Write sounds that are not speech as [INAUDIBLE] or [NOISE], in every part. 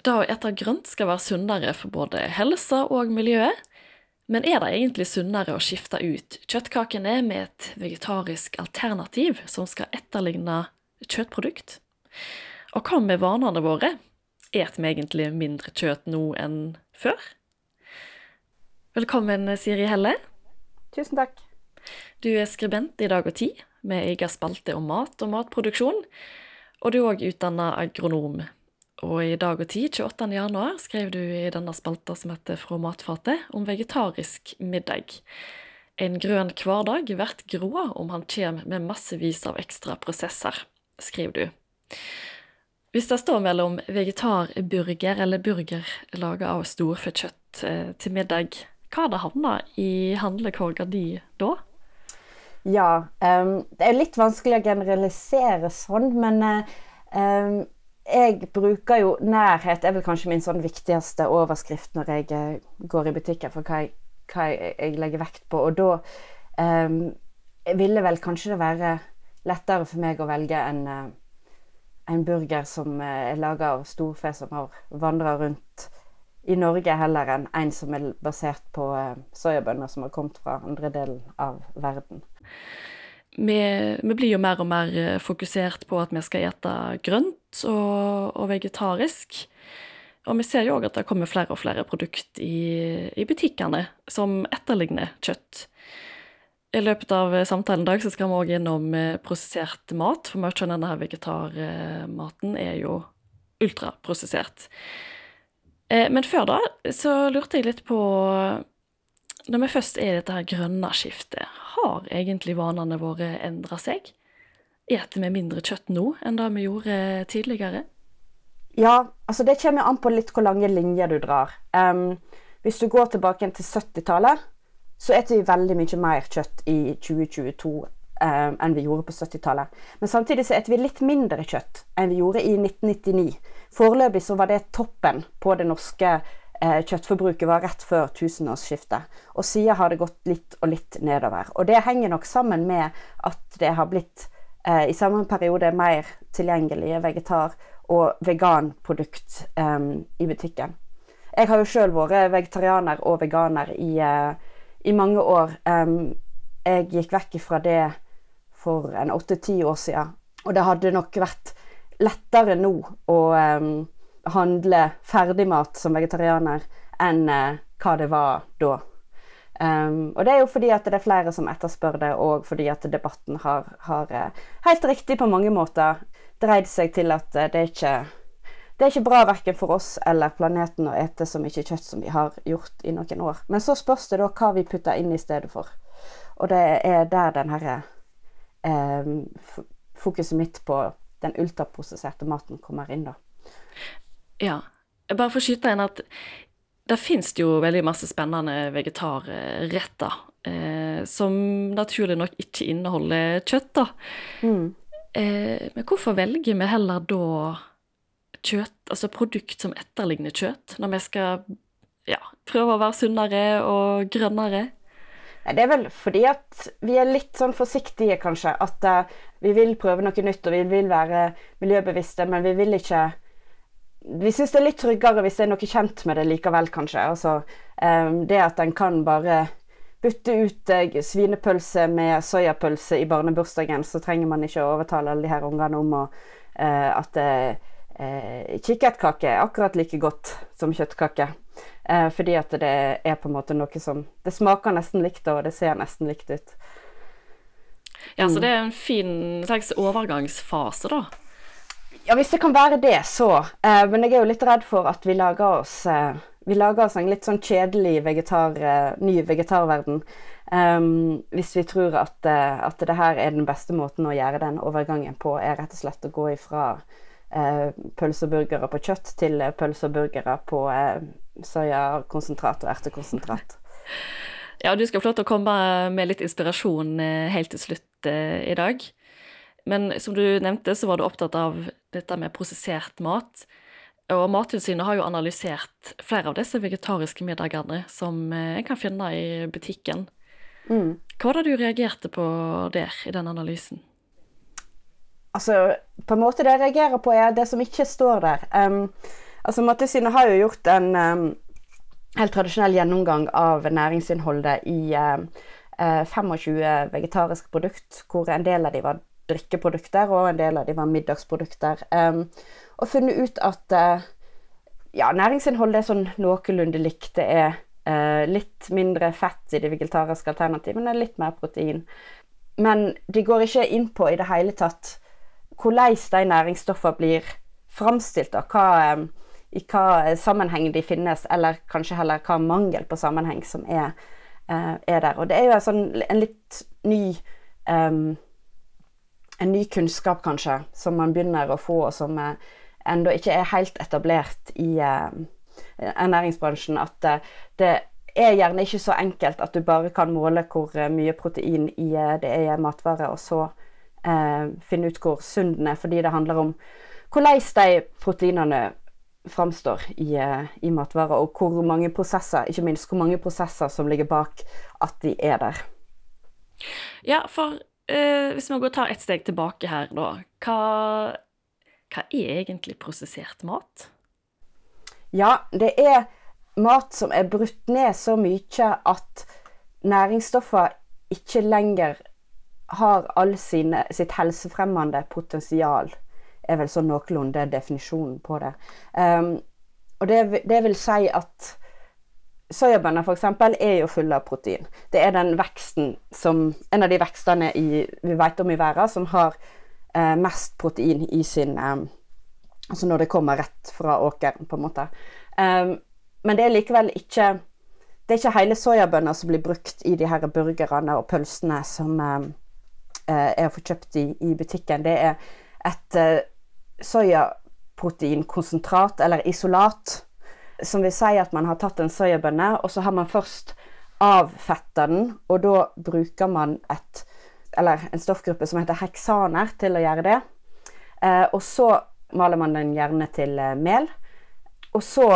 Det å ete grønt skal være sunnere for både helsa og miljøet. Men er det egentlig sunnere å skifte ut kjøttkakene med et vegetarisk alternativ som skal etterligne kjøttprodukt? Og hva med vanene våre? Et vi egentlig mindre kjøtt nå enn før? Velkommen, Siri Helle. Tusen takk. Du er skribent i Dag og Tid, med egen spalte om mat og matproduksjon. Og du er òg utdanna agronom. Og i Dag og Tid 28. januar skrev du i denne spalta som heter Fra matfatet, om vegetarisk middag. En grønn hverdag blir grå om han kommer med massevis av ekstra prosesser, skriver du. Hvis det står mellom vegetarburger eller burger laget av storfekjøtt kjøtt til middag, hva hadde havna i handlekorga di da? Ja, um, det er litt vanskelig å generalisere sånn, men um, jeg bruker jo nærhet er vel kanskje min sånn viktigste overskrift når jeg eh, går i butikken for hva jeg, hva jeg legger vekt på. Og da um, ville vel kanskje det være lettere for meg å velge en, uh, en burger som er laga av storfe som har vandra rundt i Norge, heller enn en som er basert på soyabønner som har kommet fra andre delen av verden vi, vi, blir jo mer og mer eh, fokusert på at vi skal ete grønt og, og vegetarisk. Og vi ser jo òg at det kommer flere og flere produkt i, i, butikkene som etterligner kjøtt. I løpet av samtalen i dag så skal vi òg innom eh, prosessert mat, for mye av denne vegetarmaten er jo ultraprosessert. Eh, men før da så lurte jeg litt på Når vi først er i dette her grønne skiftet, har egentlig vanene våre endra seg? Eter vi mindre kjøtt nå enn det vi gjorde tidligere? Ja, altså det kommer an på litt hvor lange linjer du drar. Um, hvis du går tilbake til 70-tallet, så eter vi veldig mye mer kjøtt i 2022 um, enn vi gjorde på 70-tallet. Men samtidig så eter vi litt mindre kjøtt enn vi gjorde i 1999. Foreløpig så var det toppen på det norske eh, kjøttforbruket var rett før tusenårsskiftet. Og siden har det gått litt og litt nedover. Og det henger nok sammen med at det har blitt eh, i samme periode mer tilgjengelige vegetar- og veganprodukt eh, i butikken. Jeg har jo sjøl vært vegetarianer og veganer i, eh, i mange år. jeg gikk vekk fra det for en åtte-ti år siden. Og det hadde nok vært lettere nå å handle ferdigmat som vegetarianer enn uh, hva det var da. Um, og det er jo fordi at det er flere som etterspør det, og fordi at debatten har, har uh, helt riktig på mange måter dreid seg til at uh, det er ikke det er ikke bra verken for oss eller planeten å ete så mye kjøtt som vi har gjort i noen år. Men så spørs det da hva vi putter inn i stedet for. Og det er der den herre eh, fokuset mitt på den ultraprosesserte maten kommer inn, da. Ja. Bare for å skyte inn at det fins jo veldig masse spennende vegetarretter eh, som naturlig nok ikke inneholder kjøtt, da. Mm. Eh, men hvorfor velger vi heller da kjøtt, altså produkt som etterligner kjøtt, når vi skal ja, prøve å være sunnere og grønnere? Det er vel fordi at vi er litt sånn forsiktige, kanskje. At uh, vi vil prøve noe nytt, og vi vil være miljøbevisste, men vi vil ikke vi syns det er litt tryggere hvis det er noe kjent med det likevel, kanskje. Altså, um, det at en kan bare bytte ut uh, svinepølse med soyapølse i barnebursdagen, så trenger man ikke å overtale alle de her ungene om å, uh, at uh, kikkertkake er akkurat like godt som kjøttkake. fordi at det er på en måte noe som Det smaker nesten likt, og det ser nesten likt ut. Ja, så mm. det er en fin slags overgangsfase, da. Ja, hvis det kan være det, så. Eh, men jeg er jo litt redd for at vi lager oss, eh, vi lager oss en litt sånn kjedelig vegetar, eh, ny vegetarverden. Um, hvis vi tror at, uh, at det her er den beste måten å gjøre den overgangen på, er rett og slett å gå ifra uh, pølseburgere på kjøtt til uh, pølseburgere på uh, soyakonsentrat og ertekonsentrat. [LAUGHS] Ja, du skal få lov til å komme med litt inspirasjon helt til slutt i dag. Men som du nevnte, så var du opptatt av dette med prosessert mat. Og Mattilsynet har jo analysert flere av disse vegetariske middagene som eh, en kan finne i butikken. Mm. Hva var det du reagerte på der, i den analysen? Altså, på en måte Det jeg reagerer på, er det som ikke står der. Um, Altså Mattilsynet har jo gjort en um, helt tradisjonell gjennomgang av næringsinnholdet i uh, 25 vegetariske produkt, hvor en del av de var drikkeprodukter, og en del av de var middagsprodukter. Um, og funnet ut at uh, ja, næringsinnholdet er sånn noenlunde likt. Det er uh, litt mindre fett i de vegetariske alternativene, litt mer protein. Men de går ikke inn på i det hele tatt hvordan de næringsstoffene blir framstilt, og hva, um, i hva sammenheng de finnes, eller kanskje heller hva mangel på sammenheng som er, uh, er der. Og det er jo en, sånn, en litt ny um, en ny kunnskap, kanskje, som man begynner å få, og som uh, ennå ikke er helt etablert i uh, ernæringsbransjen. At uh, det er gjerne ikke så enkelt at du bare kan måle hvor mye protein i det er i matvare, og så finne ut hvor sunn den er, fordi det handler om hvordan de proteinene framstår i, i matvarer, og hvor mange prosesser, ikke minst hvor mange prosesser som ligger bak at de er der. Ja, for eh, hvis vi går og tar et steg tilbake her, da. Hva, hva er egentlig prosessert mat? Ja, det er mat som er brutt ned så mye at næringsstoffer ikke lenger har all sine, sitt helsefremmende potensial. er vel sånn noenlunde definisjonen på det. Um, og det, det vil si at Soyabønner f.eks. er jo fulle av protein. Det er den veksten som, en av de vekstene i, vi vet om i verden som har eh, mest protein i sin eh, Altså når det kommer rett fra åkeren, på en måte. Um, men det er likevel ikke Det er ikke hele soyabønner som blir brukt i de her burgerne og pølsene som eh, er å få kjøpt i, i, butikken. Det er et eh, soyaproteinkonsentrat, eller isolat som vil si at man har tatt en soyabønne, og så har man først avfetta den, og da bruker man et, en stoffgruppe som heter heksaner, til å gjøre det. Eh, og så maler man den gjerne til eh, mel. Og så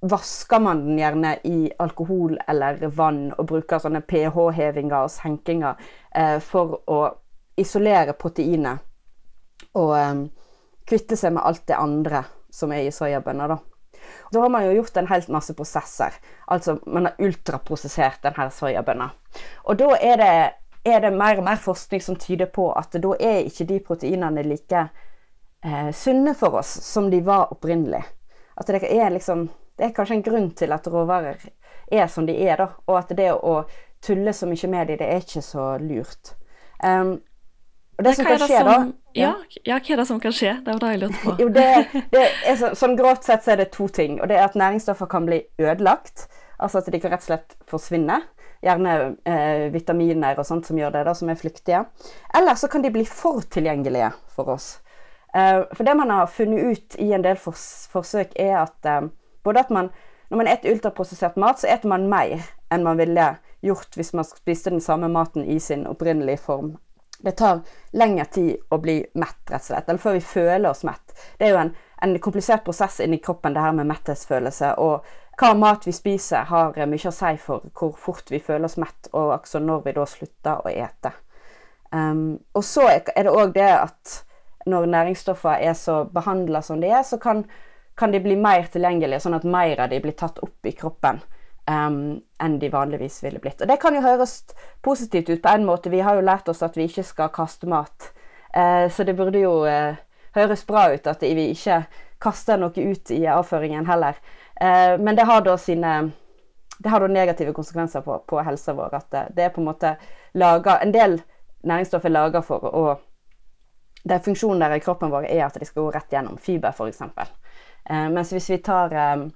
vasker man den gjerne i alkohol eller vann og bruker sånne pH-hevinger og senkinger eh, for å isolere proteinet og eh, kvitte seg med alt det andre som er i soyabønner. da. Da har man jo gjort en helt masse prosesser. Altså man har ultraprosessert denne soyabønna. Og da er det, er det, mer og mer forskning som tyder på at da er ikke de proteinene like eh, sunne for oss som de var opprinnelig. At det er liksom Det er kanskje en grunn til at råvarer er som de er, da. Og at det å tulle så mye med dem, det er ikke så lurt. Um, og det som kan skje, da ja. ja, hva er det som kan skje? Det var det jeg lurte på. jo, det, det så, sånn grovt sett så er det to ting. Og det er at næringsstoffer kan bli ødelagt. Altså at de kan rett og slett forsvinne. Gjerne eh, vitaminer og sånt som gjør det, da, som er flyktige. Eller så kan de bli for tilgjengelige for oss. Eh, for det man har funnet ut i en del fors forsøk, er at eh, både at man når man spiser ultraprosessert mat, så spiser man mer enn man ville gjort hvis man spiste den samme maten i sin opprinnelige form det tar lengre tid å bli mett, rett og slett. Eller før vi føler oss mett. Det er jo en, en komplisert prosess inni kroppen, det her med metthetsfølelse. Og hva mat vi spiser, har mye å si for hvor fort vi føler oss mett, og også når vi da slutter å ete. Um, og så er det òg det at når næringsstoffer er så behandla som de er, så kan, kan de bli mer tilgjengelige, sånn at mer av de blir tatt opp i kroppen um, enn de vanligvis ville blitt. Og det kan jo høres positivt ut på en måte. Vi har jo lært oss at vi ikke skal kaste mat. Uh, så det burde jo uh, høres bra ut at vi ikke kaster noe ut i avføringen heller. Uh, men det har da sine det har da negative konsekvenser på, på helsa vår. At det, det, er på en måte laget, En del næringsstoff er laga for å de Funksjonen der i kroppen vår er at de skal gå rett gjennom fiber, f.eks. Uh, mens hvis vi tar um,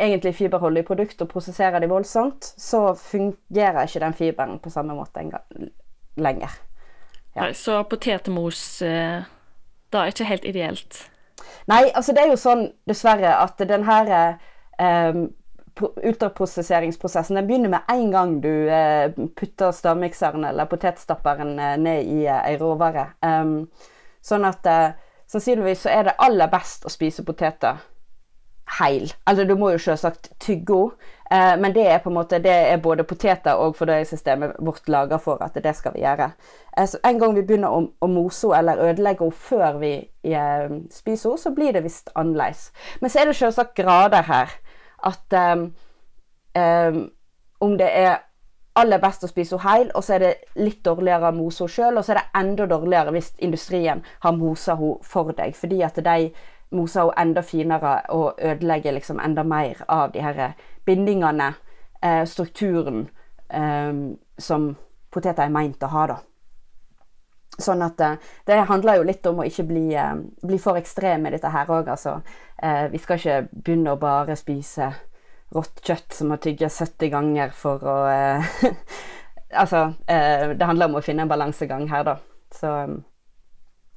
egentlig fiberholdige produkter og prosesserer de voldsomt, så fungerer ikke den fiberen på samme måte lenger. Ja. Nei, så potetmos eh, da er ikke helt ideelt? Nei, altså det er jo sånn dessverre at den her eh, ultraprosesseringsprosessen den begynner med en gang du eh, putter stavmikseren eller potetstapperen eh, ned i eh, ei råvare. Um, sånn at sannsynligvis så er det aller best å spise poteter heil. Altså, du må jo selvsagt tygge henne, eh, men det er på en måte, det er både poteter og fordøyelsessystemet vårt lager for at det skal vi gjøre. Eh, så en gang vi begynner å, å mose henne eller ødelegge henne før vi eh, spiser henne, så blir det visst annerledes. Men så er det selvsagt grader her. At um, um, om det er aller best å spise henne heil, og så er det litt dårligere å mose henne sjøl, og så er det enda dårligere hvis industrien har mosa henne for deg, fordi at de moser henne enda finere og ødelegger liksom enda mer av de her bindingene, eh, strukturen, eh, som poteter er meint å ha, da. Sånn at eh, Det handler jo litt om å ikke bli, eh, bli for ekstrem i dette her òg, altså. Eh, vi skal ikke begynne å bare spise rått kjøtt som må tygges 70 ganger for å eh, [LAUGHS] Altså, eh, det handler om å finne en balansegang her, da. Så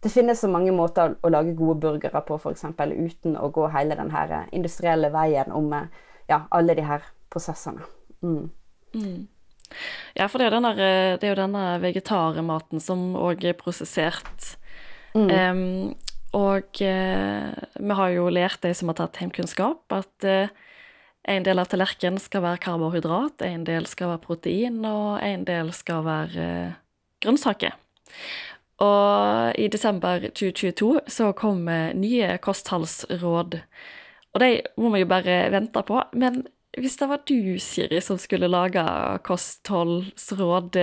det finnes så mange måter å lage gode burgere på, f.eks. uten å gå hele den eh, industrielle veien om ja, alle de her prosessene. Mm. Mm. Ja, for det er, denne, det er jo denne vegetarmaten som òg er prosessert. Mm. Um, og uh, vi har jo lært, de som har tatt hjemkunnskap, at uh, en del av tallerkenen skal være karbohydrat, en del skal være protein, og en del skal være eh, grønnsaker. Og i desember 2022 så kom nye kostholdsråd. Og de må vi jo bare vente på. Men hvis det var du, Siri, som skulle lage kostholdsråd,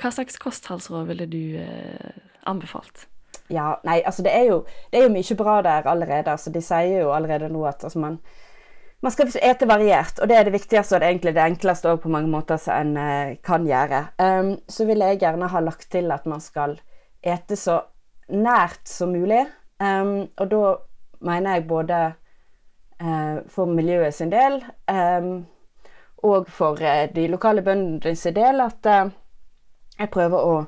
hva slags kostholdsråd ville du eh, anbefalt? Ja, nei, altså det er, jo, det er jo mye bra der allerede. altså De sier jo allerede nå at altså man man skal ete variert, og det er det viktigste og det, egentlig det enkleste på mange måter som en uh, kan gjøre. Um, så vil jeg gjerne ha lagt til at man skal ete så nært som mulig. Um, og da mener jeg både uh, for miljøet sin del um, og for uh, de lokale bøndene sin del at jeg prøver å,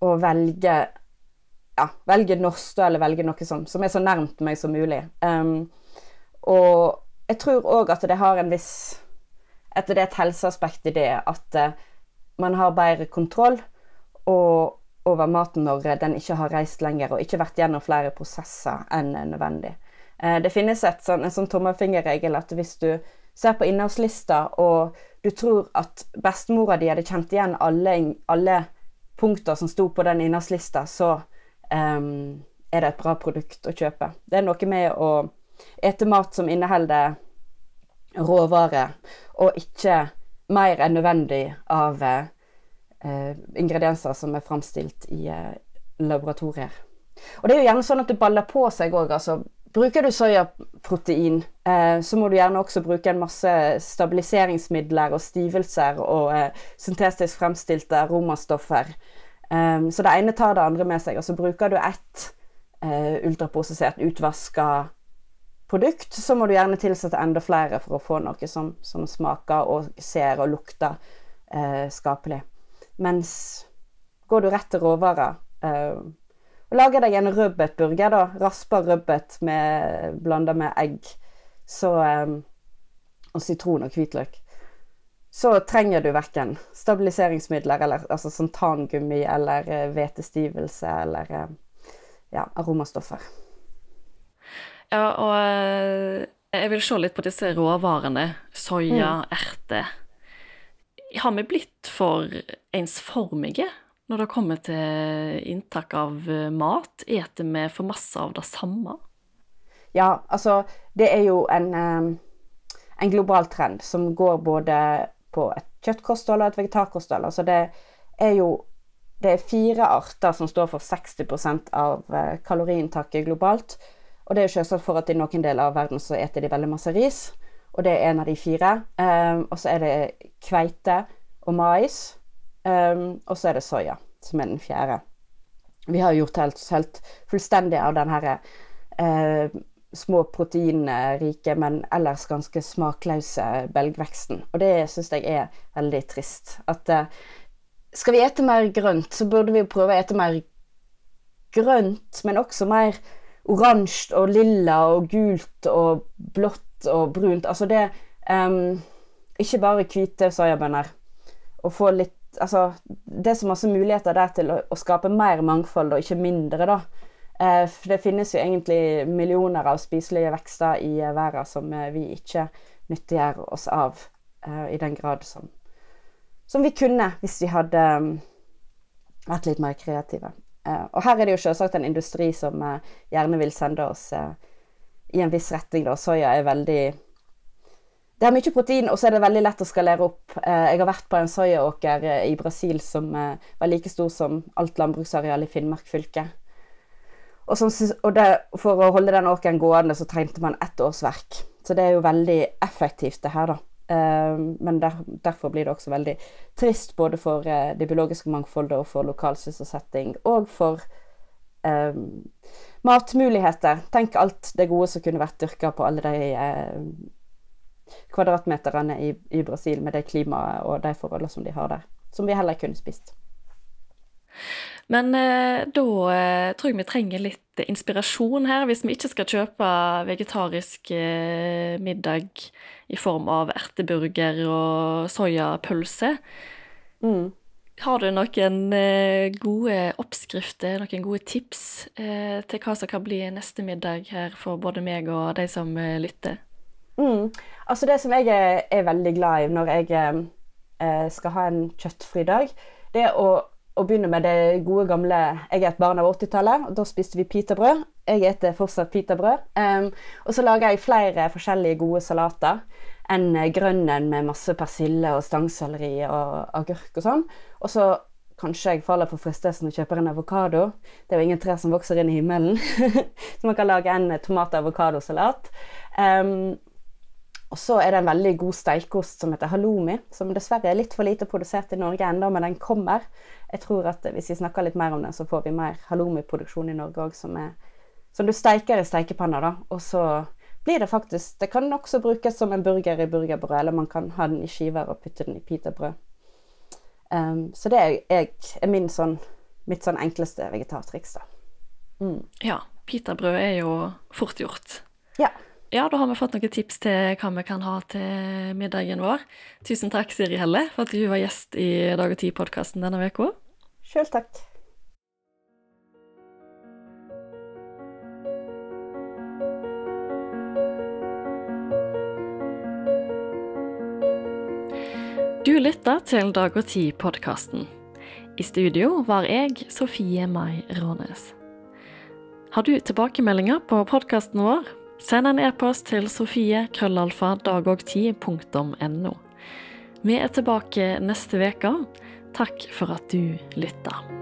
å velge ja, velge norsk eller velge noe som, som, er så nærmt meg som mulig. og jeg tror òg at det har en viss At det er et helseaspekt i det at uh, man har bedre kontroll og, over maten når den ikke har reist lenger og ikke vært gjennom flere prosesser enn nødvendig. Uh, det finnes sånn, en sånn tommelfingerregel at hvis du ser på innholdslista og du tror at bestemora di hadde kjent igjen alle, alle punkter som sto på den innholdslista, så um, er det et bra produkt å kjøpe. Det er noe med å ete mat som inneholder råvarer, og ikke mer enn nødvendig av eh, ingredienser som er framstilt i eh, laboratorier. Og det er jo gjerne sånn at det baller på seg òg. Altså, bruker du soyaprotein, eh, så må du gjerne også bruke en masse stabiliseringsmidler og stivelser og eh, syntetisk fremstilte aromastoffer. Så det ene tar det andre med seg. Og så bruker du ett ultraprosessert, utvaska produkt, så må du gjerne tilsette enda flere for å få noe som, som smaker og ser og lukter eh, skapelig. Mens går du rett til råvarer eh, og lager deg en rødbetburger, da, raspa rødbet blanda med egg så, eh, og sitron og hvitløk, så trenger du verken stabiliseringsmidler eller altså sånn tangummi eller eh, eller eh, ja, aromastoffer. Ja, og eh, jeg vil se litt på disse råvarene. Soya, mm. erter. Har vi blitt for ensformige når det kommer til inntak av eh, mat? Eter vi for masse av det samme? Ja, altså Det er jo en, eh, en global trend som går både på et kjøttkosthold og et vegetarkosthold. Altså det er jo det er fire arter som står for 60% av kaloriinntaket globalt. Og det er jo selvsagt for at i noen deler av verden så eter de veldig masse ris, og det er en av de fire. Um, og så er det kveite og mais, um, og så er det soya, som er den fjerde. Vi har gjort helt, helt fullstendig av den herre uh, små proteinrike, men ellers ganske smakløse belgveksten. Og det syns jeg er veldig trist. At uh, skal vi ete mer grønt, så burde vi prøve å ete mer grønt, men også mer oransje og lilla og gult og blått og brunt. Altså det um, Ikke bare hvite soyabønner. Og få litt Altså, det er så masse muligheter der til å, å skape mer mangfold, og ikke mindre, da. Eh, for det finnes jo egentlig millioner av spiselige vekster i eh, verden som eh, vi ikke nyttiggjør oss av i den grad som, som vi kunne hvis vi hadde um, vært litt mer kreative. Og her er det jo selvsagt en industri som gjerne vil sende oss i en viss retning. Da. Soya er veldig det har mye protein, og så er det veldig lett å skalere opp. Jeg har vært på en soyaåker i Brasil som var like stor som alt landbruksareal i Finnmark fylke. Og, som, og det, for å holde den åkeren gående, så trengte man ett årsverk. Så det er jo veldig effektivt, det her, da. Men der, derfor blir det også veldig trist både for det biologiske mangfoldet og for lokal sysselsetting, og for um, matmuligheter. Tenk alt det gode som kunne vært dyrka på alle de eh, kvadratmeterne i, i, Brasil med det klimaet og de forholdene som de har der. Som vi heller kunne spist. Men eh, da eh, tror jeg vi trenger litt inspirasjon her, hvis vi ikke skal kjøpe vegetarisk eh, middag i form av erteburger og soyapølse. Mm. Har du noen eh, gode oppskrifter, noen gode tips eh, til hva som kan bli neste middag her for både meg og de som eh, lytter? Mm. Altså Det som jeg er, er, veldig glad i når jeg skal ha en kjøttfri dag, det er å å begynne med det gode, gamle Jeg er et barn av 80-tallet, og da spiste vi pitabrød. Jeg spiser fortsatt pitabrød. Um, og så lager jeg flere forskjellige gode salater. En grønn med masse persille og stangselleri og agurk og sånn. Og så kanskje jeg faller for fristelsen og kjøper en avokado. Det er jo ingen tre som vokser inn i himmelen. [LAUGHS] så man kan lage en tomat-avokadosalat. Um, og så er det en veldig god steikost som heter halloumi, som dessverre er litt for lite produsert i Norge ennå, men den kommer. Jeg tror at hvis vi snakker litt mer om den, så får vi mer halloumi-produksjon i Norge òg, som, som, du steiker i steikepanna, da. Og så blir det faktisk Det kan også brukes som en burger i burgerbrød, eller man kan ha den i skiver og putte den i pitabrød. Um, så det er, jeg, er min sånn, mitt sånn enkleste vegetartriks, da. Mm. Ja. Pitabrød er jo fort gjort. Ja. Ja, da har vi fått noen tips til hva vi kan ha til middagen vår. Tusen takk, Siri Helle, for at du var gjest i Dag og Tid-podkasten denne uka. Sjøl takk. Lytta til Dag og Tid-podkasten. I studio var jeg, Sofie Mai Rånes. Har du tilbakemeldinger på podkasten vår? Send en e-post til sofie.krøllalfa.dagogti.no. Vi er tilbake neste uke. Takk for at du lytta.